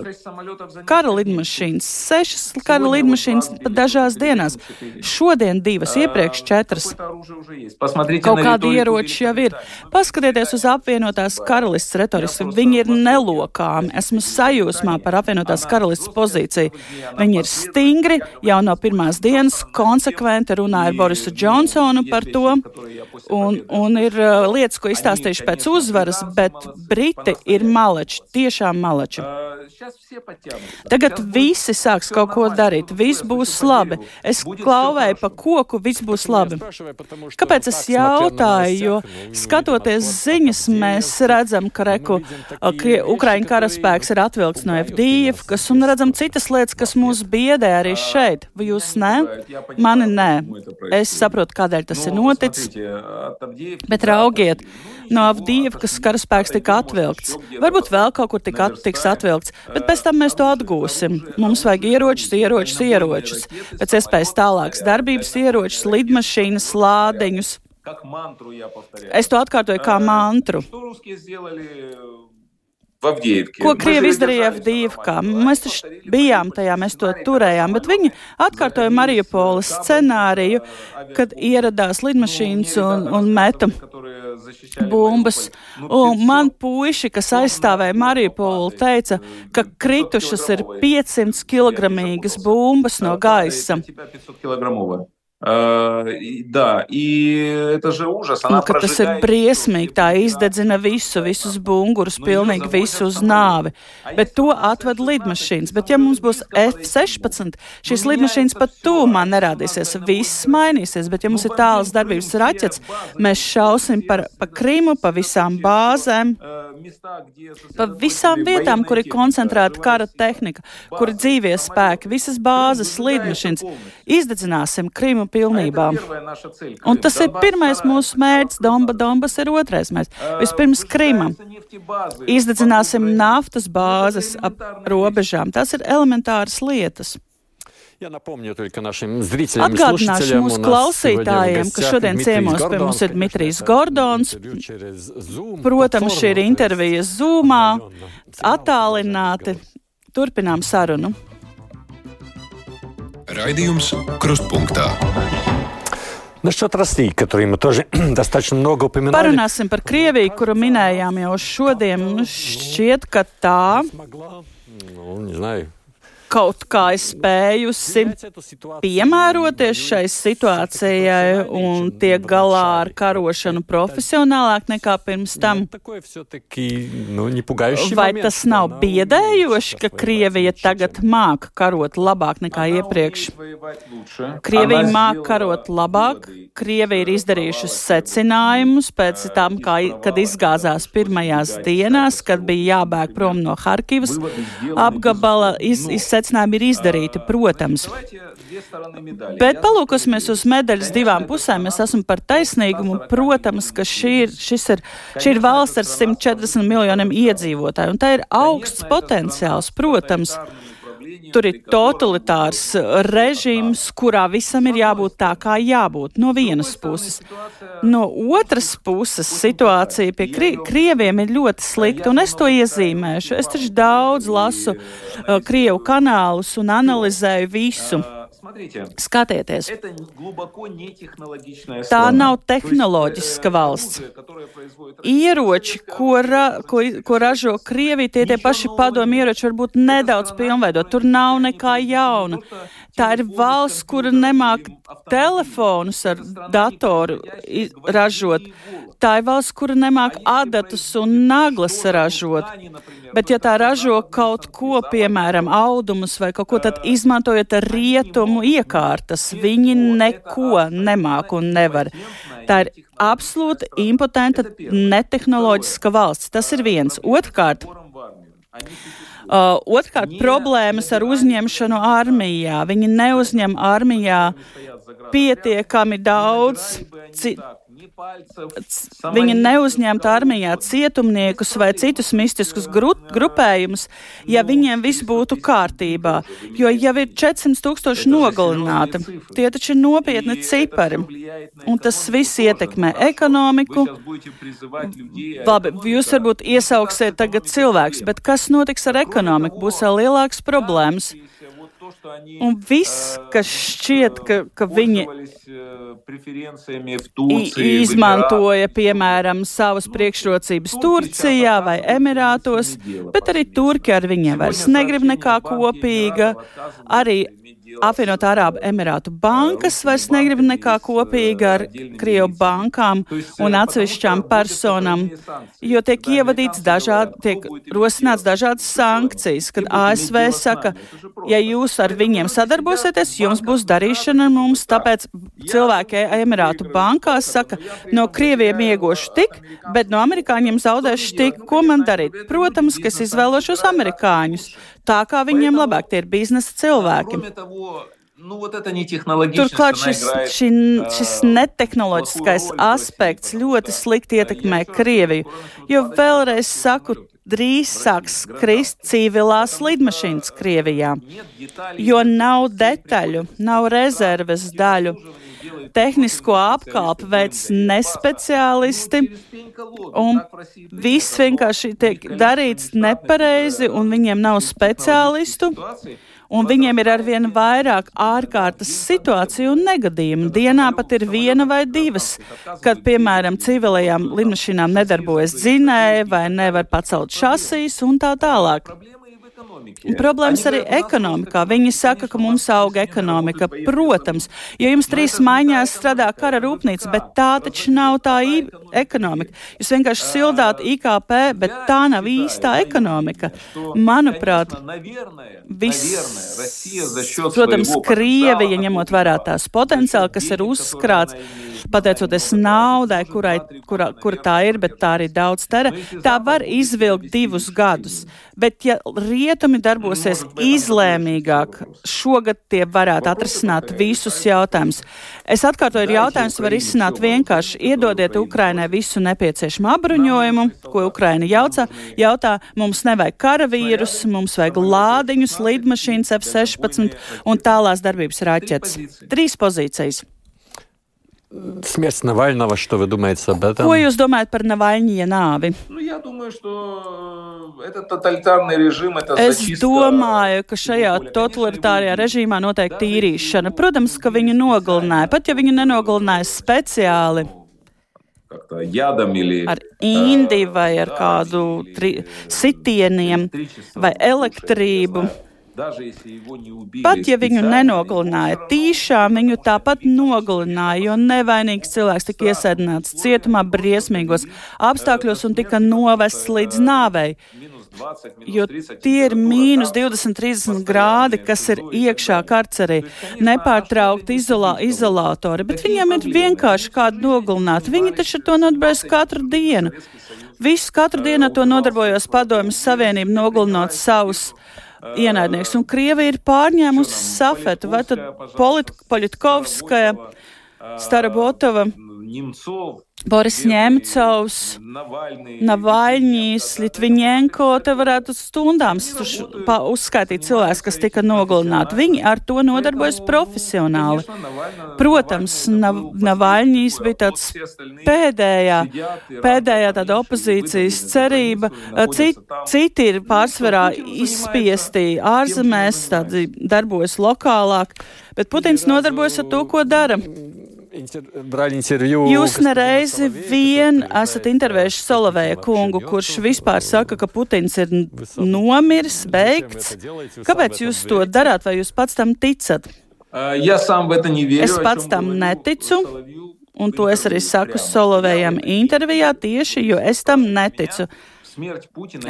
kara lidmašīnas. Sešas kara lidmašīnas pat dažās dienās. Šodien divas, iepriekš četras. Kaut kādi ieroči jau ir. Paskatieties uz apvienotās karalists retoriski. Viņi ir nelokāmi. Esmu sajūsmā par apvienotās karalists pozīciju. Viņi ir stingri, jau no pirmās dienas konsekventi runāja ar Borisu Džonsonu par to. Un, un ir uh, lietas, ko izstāstījuši pēc pēc uzvaras, bet Briti ir maleči, tiešām maleči. Tagad visi sāks kaut ko darīt, viss būs labi. Es klauvēju pa koku, viss būs labi. Kāpēc es jautāju? Jo skatoties ziņas, mēs redzam, ka reku, Ukraiņu karaspēks ir atvilkts no Evdīvkas un redzam citas lietas, kas mūs biedē arī šeit. Vai jūs ne? Mani nē. Es saprotu, kādēļ tas ir noticis. Bet raugiet, no Avdīvkas karaspēks tika atvilkts. Varbūt vēl kaut kur tika at, tiks atvilkts, bet pēc tam mēs to atgūsim. Mums vajag ieročus, ieročus, ieročus. Pēc iespējas tālākas darbības ieročus, lidmašīnas, lādiņus. Es to atkārtoju kā mantru. Ko Krievi izdarīja Avdīvkā? Mēs taču bijām tajā, mēs to turējām, bet viņi atkārtoja Mariupoles scenāriju, kad ieradās lidmašīnas un, un meta bumbas. Un man puiši, kas aizstāvēja Mariupolu, teica, ka kritušas ir 500 kg bumbas no gaisa. Да, и это же ужас. Она nu, tas ir briesmīgi. Tā izdedzina visu, visus bungurus, pilnīgi visu uz nāvi. Bet to atved lidmašīnas. Bet ja mums būs F-16, šīs lidmašīnas pat tūmā nerādīsies. Viss mainīsies. Bet ja mums ir tāls darbības raķets, mēs šausim par, pa Krimu, pa visām bāzēm, pa visām vietām, kur ir koncentrēta kara tehnika, kur ir dzīvie spēki, visas bāzes, lidmašīnas. Izdedzināsim Krimu pilnībā. Un tas ir pirmais mūsu mērķis, Domba, Dombas ir otrais mērķis. Vispirms Krima. Izdedzināsim naftas bāzes ap robežām. Tas ir elementāras lietas. Ja напомню только нашим зрителям Atgādināšu mūsu klausītājiem, ka šodien ciemos pie mums ir Dmitrijs Gordons. Protams, šī ir intervija Zoomā, attālināti. Turpinām sarunu. Раидиумс Крустпунктā. Насчет России, которую мы тоже достаточно много упоминали. Parunāsim par Krieviju, kuru minējām jau šodien. Šķiet, ka tā. Ну, не знаю, kaut kā spējusi piemēroties šai situācijai un tiek galā ar karošanu profesionālāk nekā pirms tam. Vai tas nav biedējoši, ka Krievija tagad māk karot labāk nekā iepriekš? Krievija māk karot labāk, Krievija ir izdarījuši secinājumus pēc tam, kā, kad izgāzās pirmajās dienās, kad bija jābēg prom no Harkivas apgabala, iz, iz secinājumi ir izdarīti, protams. Bet palūkosimies uz medaļas divām pusēm. Mēs esam par taisnīgumu. Protams, ka šī ir, ir, šī ir valsts ar 140 miljoniem iedzīvotāju, un tā ir augsts potenciāls, protams. Tur ir totalitārs režīms, kurā visam ir jābūt tā, kā jābūt no vienas puses. No otras puses situācija pie kri krieviem ir ļoti slikta, un es to iezīmēšu. Es taču daudz lasu uh, krievu kanālus un analizēju visu. Skatieties, tā nav tehnoloģiska valsts. Ieroči, ko, ra, ko, ko ražo Krievija, tie tie paši padomi ieroči, varbūt nedaudz pilnveidot. Tur nav nekā jauna. Tā ir valsts, kura nemāk telefonus ar datoru ražot. Tā ir valsts, kura nemāk adatus un naglas ražot. Bet, ja tā ražo kaut ko, piemēram, audumus vai kaut ko, tad izmantojot rietumu iekārtas, viņi neko nemāk un nevar. Tā ir absolūti impotenta, netehnoloģiska valsts. Tas ir viens. Otrkārt, Uh, otrkārt, problēmas ar uzņemšanu armijā. Viņi neuzņem armijā pietiekami daudz. Ci, Viņi neuzņemtu armijā cietumniekus vai citus mistiskus gru, grupējumus, ja viņiem viss būtu kārtībā. Jo jau ir 400 tūkstoši nogalināti, tie taču ir nopietni cipari. Un tas viss ietekmē ekonomiku. Labi, jūs varbūt iesauksiet tagad cilvēks, bet kas notiks ar ekonomiku? Būs vēl lielāks problēmas. Un viss, kas šķiet, ka, ka viņi izmantoja, piemēram, savas priekšrocības Turcijā vai Emirātos, bet arī Turki ar viņiem vairs negrib nekā kopīga. Arī apvienotā Arābu Emirātu bankas vairs negrib nekā kopīga ar Krievu bankām un atsevišķām personām, jo tiek ievadīts dažādi, tiek rosināts dažādas sankcijas, kad ASV saka, ja jūs ar viņiem sadarbosieties, jums būs darīšana ar mums, tāpēc cilvēki Emirātu bankās saka, no Krieviem iegošu tik, bet no amerikāņiem zaudēšu tik, ko man darīt? Protams, ka es izvēlošos amerikāņus, tā kā viņiem labāk tie ir biznesa cilvēki. Turklāt šis, ši, šis netehnoloģiskais aspekts ļoti slikti ietekmē Krieviju, jo vēlreiz saku, drīz sāks krist civilās lidmašīnas Krievijā, jo nav detaļu, nav rezerves daļu. Tehnisko apkalpi veids nespeciālisti, un viss vienkārši tiek darīts nepareizi, un viņiem nav speciālistu un viņiem ir arvien vairāk ārkārtas situāciju un negadījumu. Dienā pat ir viena vai divas, kad, piemēram, civilajām lidmašīnām nedarbojas dzinēji vai nevar pacelt šasīs un tā tālāk. Problēmas arī ekonomikā. Viņi saka, ka mums auga ekonomika. Protams, jo jums trīs maiņās strādā kara rūpnīca, bet tā taču nav tā ekonomika. Jūs vienkārši sildāt IKP, bet tā nav īstā ekonomika. Manuprāt, viss, protams, Krievija, ņemot vērā tās potenciāli, kas ir uzkrāts, pateicoties naudai, kurai, kura, kura tā ir, bet tā arī daudz tera, tā var izvilkt divus gadus. Bet, ja rietumi darbosies izlēmīgāk, šogad tie varētu atrisināt visus jautājumus. Es atkārtoju, jautājums var izsināt vienkārši. Iedodiet Ukrainai visu nepieciešamo apbruņojumu, ko Ukraina jaucā. Jautā, mums nevajag karavīrus, mums vajag lādiņus, lidmašīnas F-16 un tālās darbības raķetes. Trīs pozīcijas. Смерть Навального, что вы думаете об этом? Ko jūs domājat par Navaļņie nāvi? Nu, я думаю, что это тоталитарный режим, это es domāju, ka šajā totalitārajā režīmā notiek tīrīšana. Protams, ka viņu nogalināja, pat ja viņu nenogalināja speciāli. Ar indi vai ar kādu tri, sitieniem vai elektrību. Pat ja viņu nenogalināja tīšām, viņu tāpat nogalināja, jo nevainīgs cilvēks tika iesēdināts cietumā briesmīgos. apstākļos un tika novests līdz nāvei. Jo tie ir mīnus 20, 30 grādi, kas ir iekšā karcerī, nepārtraukti izolā, izolātori, bet viņiem ir vienkārši kādu nogalināt. Viņi taču to nodarbojas katru dienu. Visu katru dienu to nodarbojos padomjas Savienību nogalinot savus uh, ienaidnieks. Un Krievija ir pārņēmusi safetu, vai tad Polit Politkovskaja, Starabotova Boris Ņemcovs, Navaļņīs, Litviņenko, te varētu stundām uzskaitīt cilvēks, kas tika nogalināti. Viņi ar to nodarbojas profesionāli. Protams, Navaļņīs bija tāds pēdējā, pēdējā tāda opozīcijas cerība. Cit, citi ir pārsvarā izspiesti ārzemēs, tādi darbojas lokālāk, bet Putins nodarbojas ar to, ko dara. Jūs nereizi vien esat intervējuši Solovēja kungu, kurš vispār saka, ka Putins ir nomiris, beigts. Kāpēc jūs to darāt, vai jūs pats tam ticat? Es pats tam neticu. Un to es arī saku Solovējam intervijā tieši, jo es tam neticu.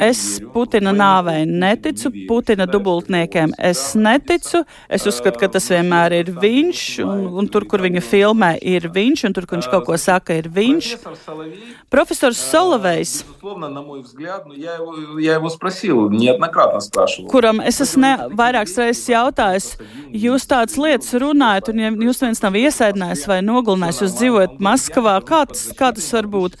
Es Putina nāvei neticu, Putina dubultniekiem es neticu. Es uzskatu, ka tas vienmēr ir viņš, un, un tur, kur viņa filmē, ir viņš, un tur, kur viņš kaut ko saka, ir viņš. Profesors Solovejs, kuram es esmu vairākas reizes jautājis, jūs tādas lietas runājat, un ja jūs viens nav iesaidinājis vai nogalinājis, jūs dzīvojat Maskavā, kā tas, kā tas var būt?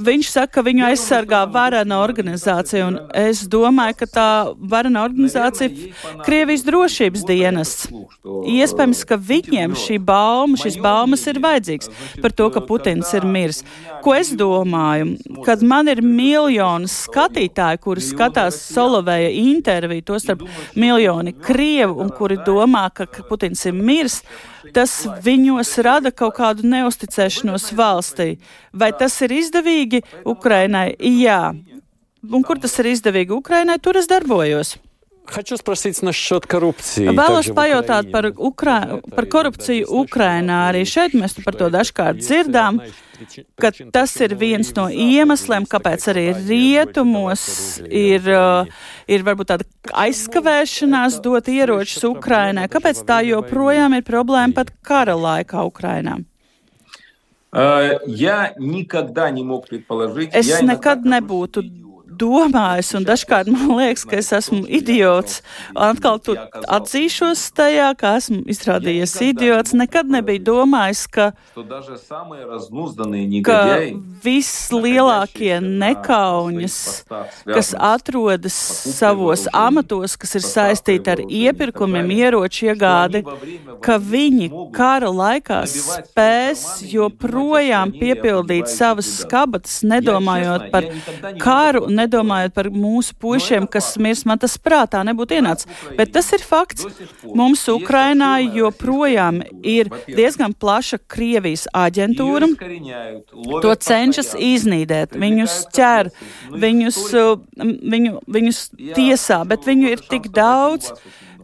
Viņš saka, ka viņu aizsargā varena organizācija, un es domāju, ka tā varena organizācija ir Krievijas drošības dienests. Iespējams, ka viņiem šī bauma, šis baumas ir vajadzīgs par to, ka Putins ir miris. Ko es domāju? Kad man ir miljoni skatītāji, kuri skatās Solovēja interviju, tostarp miljoni Krievu, un kuri domā, ka Putins ir miris, tas viņos rada kaut kādu neusticēšanos valstī. Vai tas ir izdevīgi Ukrainai? Jā. Un kur tas ir izdevīgi Ukrainai, tur es darbojos. Хочу спросить насчет коррупции. Vēlos pajautāt par, Ukra par korupciju Ukrainā. Arī šeit mēs par to dažkārt dzirdām, ka tas ir viens no iemesliem, kāpēc arī rietumos ir, ir varbūt tāda aizskavēšanās dot ieročus Ukrainai. Kāpēc tā joprojām ir problēma pat kara laikā Ukrainā? Es nekad nebūtu domājis, un dažkārt man liekas, ka es esmu idiots. Atkal tu atzīšos tajā, ka esmu izrādījies idiots. Nekad nebija domājis, ka, ka vislielākie nekauņas, kas atrodas savos amatos, kas ir saistīti ar iepirkumiem, ieroču iegādi, ka viņi kara laikā spēs joprojām piepildīt savas skabatas, nedomājot par karu, nedomājot nedomājot par mūsu puišiem, kas mirs, man tas prātā nebūtu ienācis. Bet tas ir fakts. Mums Ukrainā joprojām ir diezgan plaša Krievijas aģentūra. To cenšas iznīdēt. Viņus ķer, viņus, viņu, viņus tiesā, bet viņu ir tik daudz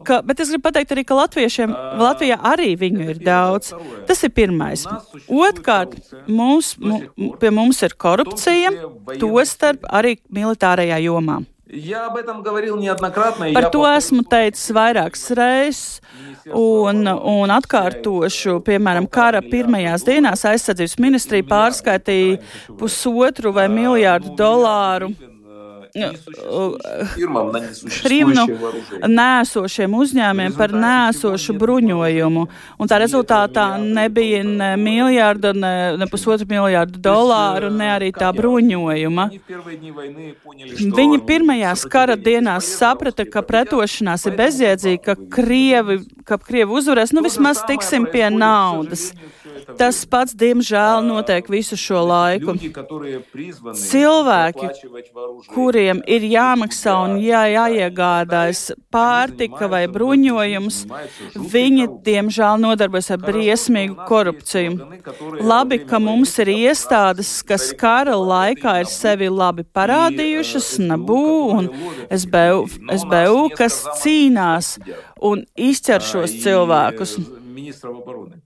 ka, bet es gribu pateikt arī, ka latviešiem Latvijā arī viņu ir daudz. Tas ir pirmais. Otrkārt, mums, pie mums ir korupcija, to starp arī militārajā jomā. Par to esmu teicis vairākas reizes, un, un atkārtošu, piemēram, kara pirmajās dienās aizsardzības ministrija pārskaitīja pusotru vai miljārdu dolāru Krimnu nēsošiem uzņēmiem par nēsošu bruņojumu. Un tā rezultātā nebija ne miljārda, ne, ne pusotru miljārdu dolāru, ne arī tā bruņojuma. Viņi pirmajās kara dienās saprata, ka pretošanās ir bezjēdzīga, ka Krievi, ka Krievi uzvarēs, nu vismaz tiksim pie naudas. Tas pats, diemžēl, notiek visu šo laiku. Cilvēki, kuriem ir jāmaksā un jā, jāiegādājas pārtika vai bruņojums, viņi, diemžēl, nodarbojas ar briesmīgu korupciju. Labi, ka mums ir iestādes, kas kara laikā ir sevi labi parādījušas, NABU un SBU, SBU kas cīnās un izķer šos cilvēkus. И эти факты придаются...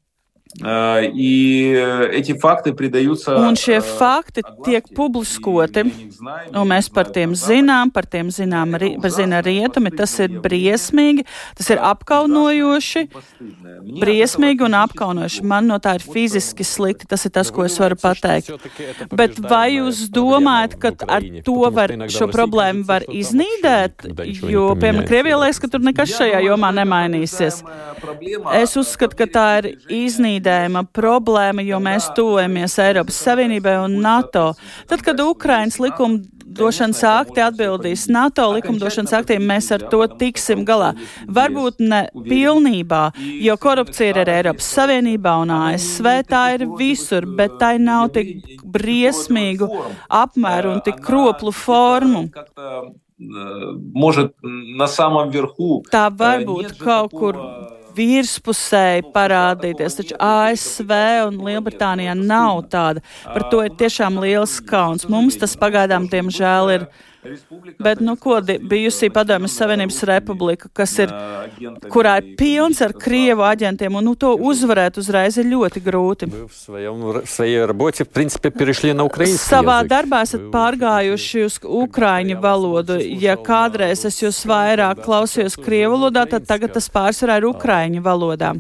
Un šie fakti tiek publiskoti, un mēs par tiem zinām, par tiem zinām, par zina rietumi, tas ir briesmīgi, tas ir apkaunojoši, briesmīgi un apkaunojoši. Man no tā ir fiziski slikti, tas ir tas, ko es varu pateikt. Bet vai jūs domājat, ka ar to var, šo problēmu var iznīdēt, jo, piemēram, Krievijā liekas, ka tur nekas šajā jomā nemainīsies? Es uzskatu, ka tā ir iznīdēta apstrīdējama problēma, jo mēs tuvojamies Eiropas Savienībai un NATO. Tad, kad Ukrainas likuma likumdošanas akti atbildīs NATO likumdošanas aktiem, mēs ar to tiksim galā. Varbūt ne pilnībā, jo korupcija ir ar Eiropas Savienībā un ASV, tā ir visur, bet tai nav tik briesmīgu apmēru un tik kroplu formu. Tā var būt kaut kur virspusēji parādīties, taču ASV un Lielbritānijā nav tāda. Par to ir tiešām liels kauns. Mums tas pagaidām, diemžēl, ir Bet, nu, ko bijusī Padomjas Savienības republika, kas ir, kurā ir pilns ar Krievu aģentiem, un nu, to uzvarēt uzreiz ir ļoti grūti. Savā darbā esat pārgājuši uz ukraiņu valodu. Ja kādreiz es jūs vairāk klausījos Krievu valodā, tad tagad tas pārsvarā ir ukraiņu valodā.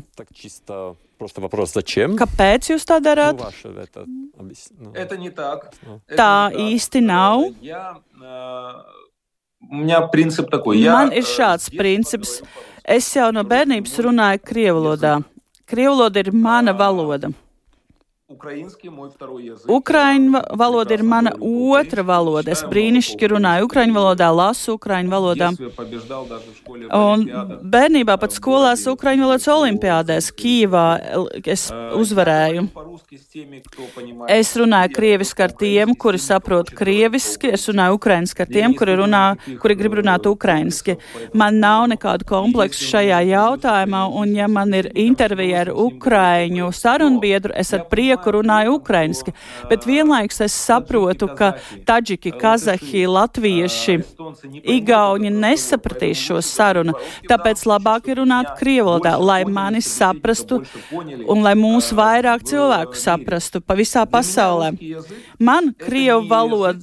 Просто вопрос, зачем? Kāpēc jūs tā darāt? Nu, vaša, это, ну. это не так. Tā это īsti nav. Я, у меня принцип такой. Man ir šāds princips. Es jau no bērnības runāju krievu valodā. Krievu valoda ir mana valoda. Ukraiņu valoda ir mana otra valoda. Es brīnišķīgi runāju ukraiņu valodā, lasu ukraiņu valodā. Un bērnībā pat skolās ukraiņu valodas olimpiādēs Kīvā es uzvarēju. Es runāju krieviski ar tiem, kuri saprot krieviski, es runāju ukraiņiski ar tiem, kuri, runā, kuri grib runāt ukraiņiski. Man nav nekādu kompleksu šajā jautājumā, un ja man ir intervija ar ukraiņu sarunbiedru, es ar prieku sāku runāju ukrainiski, bet vienlaikus es saprotu, ka taģiki, kazahi, latvieši, igauņi nesapratīs šo sarunu, tāpēc labāk ir runāt krievalodā, lai mani saprastu un lai mūs vairāk cilvēku saprastu pa visā pasaulē. Man krievu valoda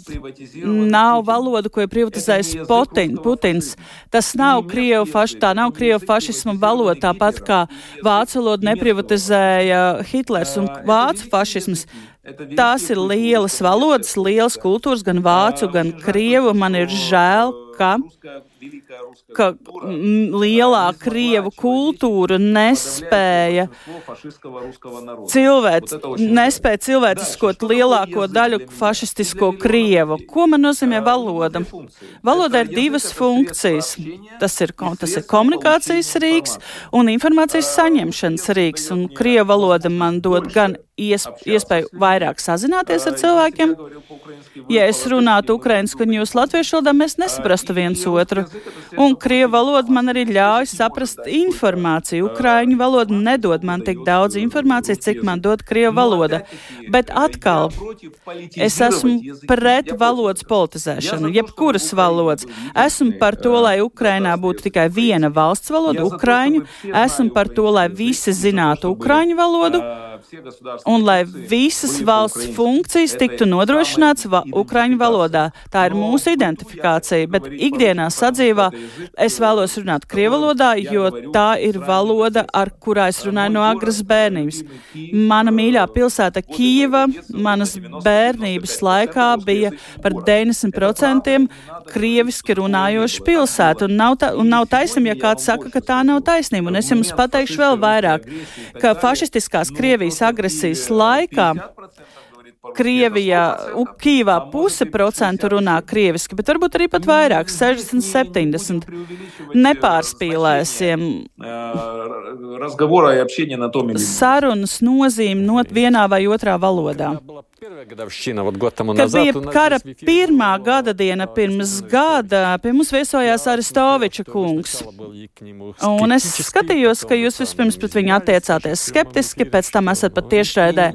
nav valoda, ko ir privatizējis Putin, Putins. Tas nav krievu faš, tā nav krievu fašisma valoda, tāpat kā vācu valodu neprivatizēja Hitlers un vācu fašisms. Tās ir lielas valodas, lielas kultūras, gan vācu, gan krievu. Man ir žēl, ka ka lielā krievu kultūra nespēja cilvēc, nespēja cilvēciskot lielāko daļu fašistisko krievu. Ko man nozīmē valoda? Valoda ir divas funkcijas. Tas ir, tas ir komunikācijas rīks un informācijas saņemšanas rīks. Un krievu valoda man dod gan iespēju vairāk sazināties ar cilvēkiem. Ja es runātu ukraiņu un jūs latviešu valodā, mēs nesaprastu viens otru. Un krievu valoda man arī ļauj saprast informāciju. Ukraiņu valoda nedod man tik daudz informācijas, cik man dod krievu valoda. Bet atkal, es esmu pret valodas politizēšanu, jebkuras valodas. Esmu par to, lai Ukrainā būtu tikai viena valsts valoda, ukraiņu. Esmu par to, lai visi zinātu ukraiņu valodu un lai visas valsts funkcijas tiktu nodrošināts va ukraiņu valodā. Tā ir mūsu identifikācija, bet ikdienā sadzīvā es vēlos runāt krievu valodā, jo tā ir valoda, ar kurā es runāju no agras bērnības. Mana mīļā pilsēta Kīva manas bērnības laikā bija par 90% krieviski runājoša pilsēta, un nav, ta, un nav taisnība, ja kāds saka, ka tā nav taisnība. Un es jums pateikšu vēl vairāk, ka fašistiskās Krievijas agresijas laikā Krievijā, Kīvā puse procentu runā krieviski, bet varbūt arī pat vairāk, 60, 70. Nepārspīlēsim. Sarunas nozīme not vienā vai otrā valodā. Kad bija kara pirmā gada diena pirms gada, pie mums viesojās Aristoviča kungs. Un es skatījos, ka jūs vispirms pret viņu attiecāties skeptiski, pēc tam esat pat tiešraidē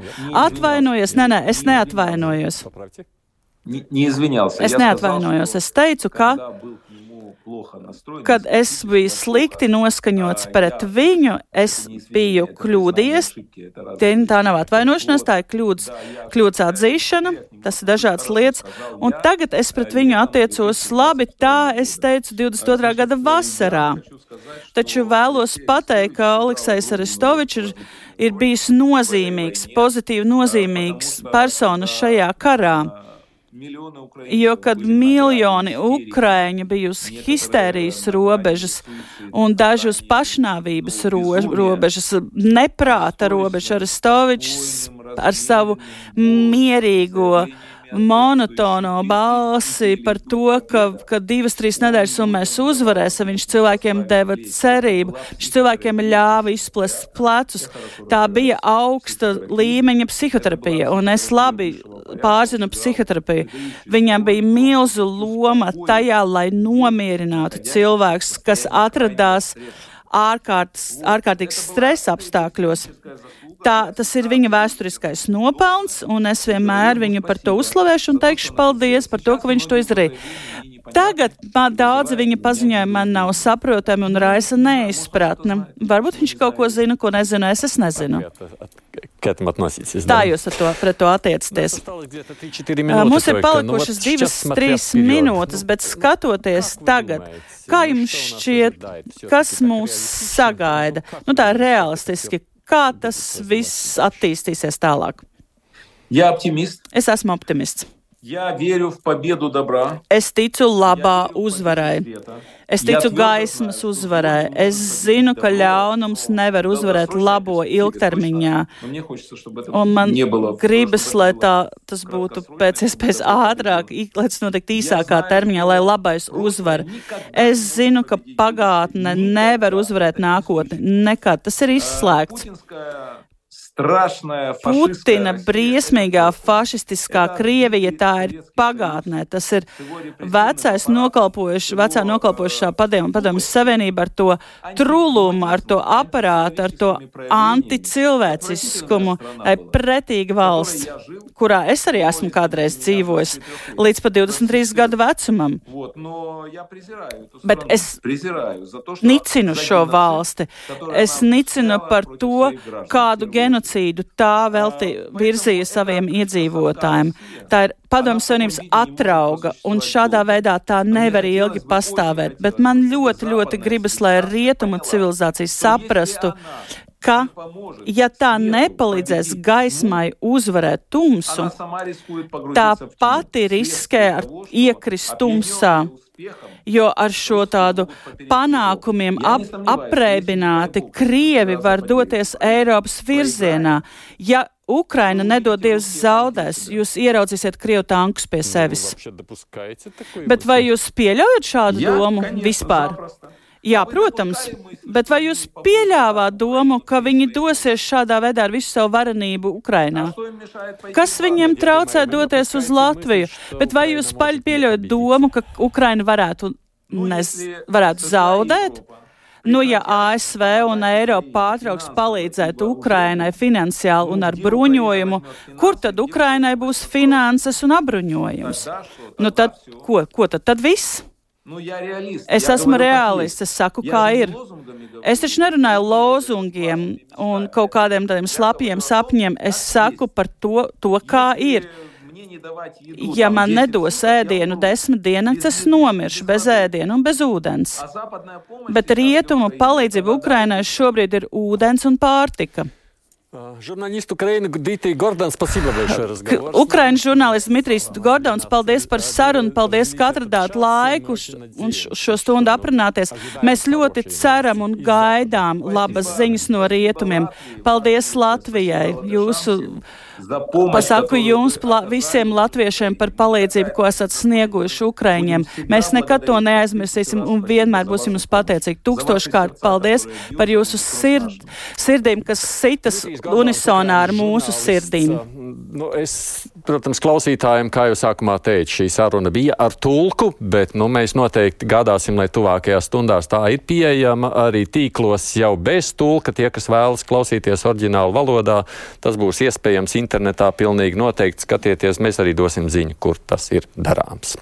atvainojies. Nē, nē, es neatvainojos. Es neatvainojos. Es teicu, ka Kad es biju slikti noskaņots pret viņu, es biju kļūdījies. Tā nav atvainošanās, tā ir kļūdas, kļūdas atzīšana, tas ir dažādas lietas. Un tagad es pret viņu attiecos labi, tā es teicu 22. gada vasarā. Taču vēlos pateikt, ka Aleksis Aristovičs ir, ir bijis nozīmīgs, pozitīvi nozīmīgs persona šajā karā. Jo, kad miljoni ukrāņi bija uz histērijas robežas un daži uz pašnāvības ro robežas, neprāta robežas, Arestovičs ar savu mierīgo monotono balsi par to, ka, ka divas, trīs nedēļas un mēs uzvarēsim. Viņš cilvēkiem deva cerību, viņš cilvēkiem ļāva izplest plecus. Tā bija augsta līmeņa psihoterapija, un es labi pārzinu psihoterapiju. Viņam bija milzu loma tajā, lai nomierinātu cilvēks, kas atradās ārkārtas, ārkārtīgas stresa apstākļos. Tā, tas ir viņa vēsturiskais nopelns, un es vienmēr viņu par to uzslavēšu un teikšu paldies par to, ka viņš to izdarīja. Tagad man daudzi viņa paziņojumi man nav saprotami un raisa neizpratni. Varbūt viņš kaut ko zina, ko nezinu, es, es nezinu. Tā jūs ar to, pret to attiecaties. Mums ir palikušas divas, trīs minūtes, bet skatoties tagad, kā jums šķiet, kas mūs sagaida? Nu tā realistiski, kā tas viss attīstīsies tālāk? Es esmu optimists. Es ticu labā uzvarai. Es ticu gaismas uzvarai. Es zinu, ka ļaunums nevar uzvarēt labo ilgtermiņā. Un man gribas, lai tā, tas būtu pēc iespējas ātrāk, lai tas notiktu īsākā termiņā, lai labais uzvar. Es zinu, ka pagātne nevar uzvarēt nākotni. Nekad tas ir izslēgts. Putina briesmīgā fašistiskā Krievija tā ir pagātnē. Tas ir vecais nokalpojuši, vecā nokalpojušā padomu, padomas savienība ar to trulumu, ar to aparātu, ar to anticilvēciskumu, pretīga valsts, kurā es arī esmu kādreiz dzīvojis līdz pat 23 gadu vecumam. Bet es nicinu šo valsti. Es nicinu par to, kādu genocīdu tā velti virzīja saviem iedzīvotājiem. Tā ir padomus savienības atrauga, un šādā veidā tā nevar ilgi pastāvēt. Bet man ļoti, ļoti gribas, lai rietumu civilizācija saprastu, ka, ja tā nepalīdzēs gaismai uzvarēt tumsu, tā pati riskē ar iekrist tumsā. Jo ar šo tādu panākumiem ap, apreibināti Krievi var doties Eiropas virzienā. Ja Ukraina nedod Dievs zaudēs, jūs ieraudzīsiet Krievu tankus pie sevis. Bet vai jūs pieļaujat šādu domu vispār? Jā, protams, bet vai jūs pieļāvāt domu, ka viņi dosies šādā veidā ar visu savu varenību Ukrainā? Kas viņiem traucē doties uz Latviju? Bet vai jūs pieļaujat domu, ka Ukraina varētu, nes, varētu zaudēt? Nu, ja ASV un Eiropa pārtrauks palīdzēt Ukrainai finansiāli un ar bruņojumu, kur tad Ukrainai būs finanses un apbruņojums? Nu, tad, ko, ko tad, tad viss? Es esmu reālists, es saku, kā ir. Es taču nerunāju lozungiem un kaut kādiem tādiem slapjiem sapņiem. Es saku par to, to kā ir. Ja man nedos ēdienu desmit dienas, es nomiršu bez ēdiena un bez ūdens. Bet rietumu palīdzība Ukrainai šobrīd ir ūdens un pārtika. Žurnālistu Ukraina Dmitrijs Gordons, spasība большое разговор. Ukraiņu žurnālists Dmitrijs Gordons, paldies par sarunu, paldies, ka atradāt laiku un šo stundu aprunāties. Mēs ļoti ceram un gaidām labas ziņas no rietumiem. Paldies Latvijai, jūsu Pasaku jums visiem latviešiem par palīdzību, ko esat snieguši Ukraiņiem. Mēs nekad to neaizmirsīsim un vienmēr būsim jums pateicīgi. Tūkstoškārt paldies par jūsu sird, sirdīm, kas sitas unisonā ar mūsu sirdīm. Nu, es, protams, klausītājiem, kā jau sākumā teicu, šī saruna bija ar tulku, bet nu, mēs noteikti gādāsim, lai tuvākajās stundās tā ir pieejama arī tīklos jau bez tulka. Tie, kas vēlas klausīties oriģinālu valodā, tas būs iespējams internetā pilnīgi noteikti skatieties. Mēs arī dosim ziņu, kur tas ir darāms.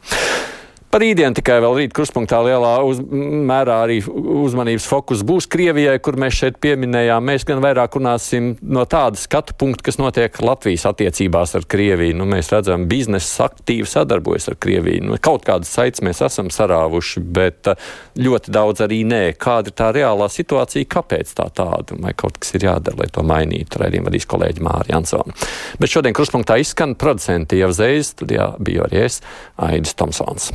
Par rītdienu tikai vēl rīt kruspunktā lielā uz, mērā arī uzmanības fokus būs Krievijai, kur mēs šeit pieminējām. Mēs gan vairāk runāsim no tāda skatu punkta, kas notiek Latvijas attiecībās ar Krieviju. Nu, mēs redzam, biznesa aktīvi sadarbojas ar Krieviju. Nu, kaut kādas saites mēs esam sarāvuši, bet uh, ļoti daudz arī nē. Kāda ir tā reālā situācija, kāpēc tā tāda? Vai kaut kas ir jādara, lai to mainītu? Raidījuma vadīs kolēģi Māri Jansona. Bet šodien kruspunktā izskan producenti jau zējas, tad jā, bija arī es, Aidis Tomsons.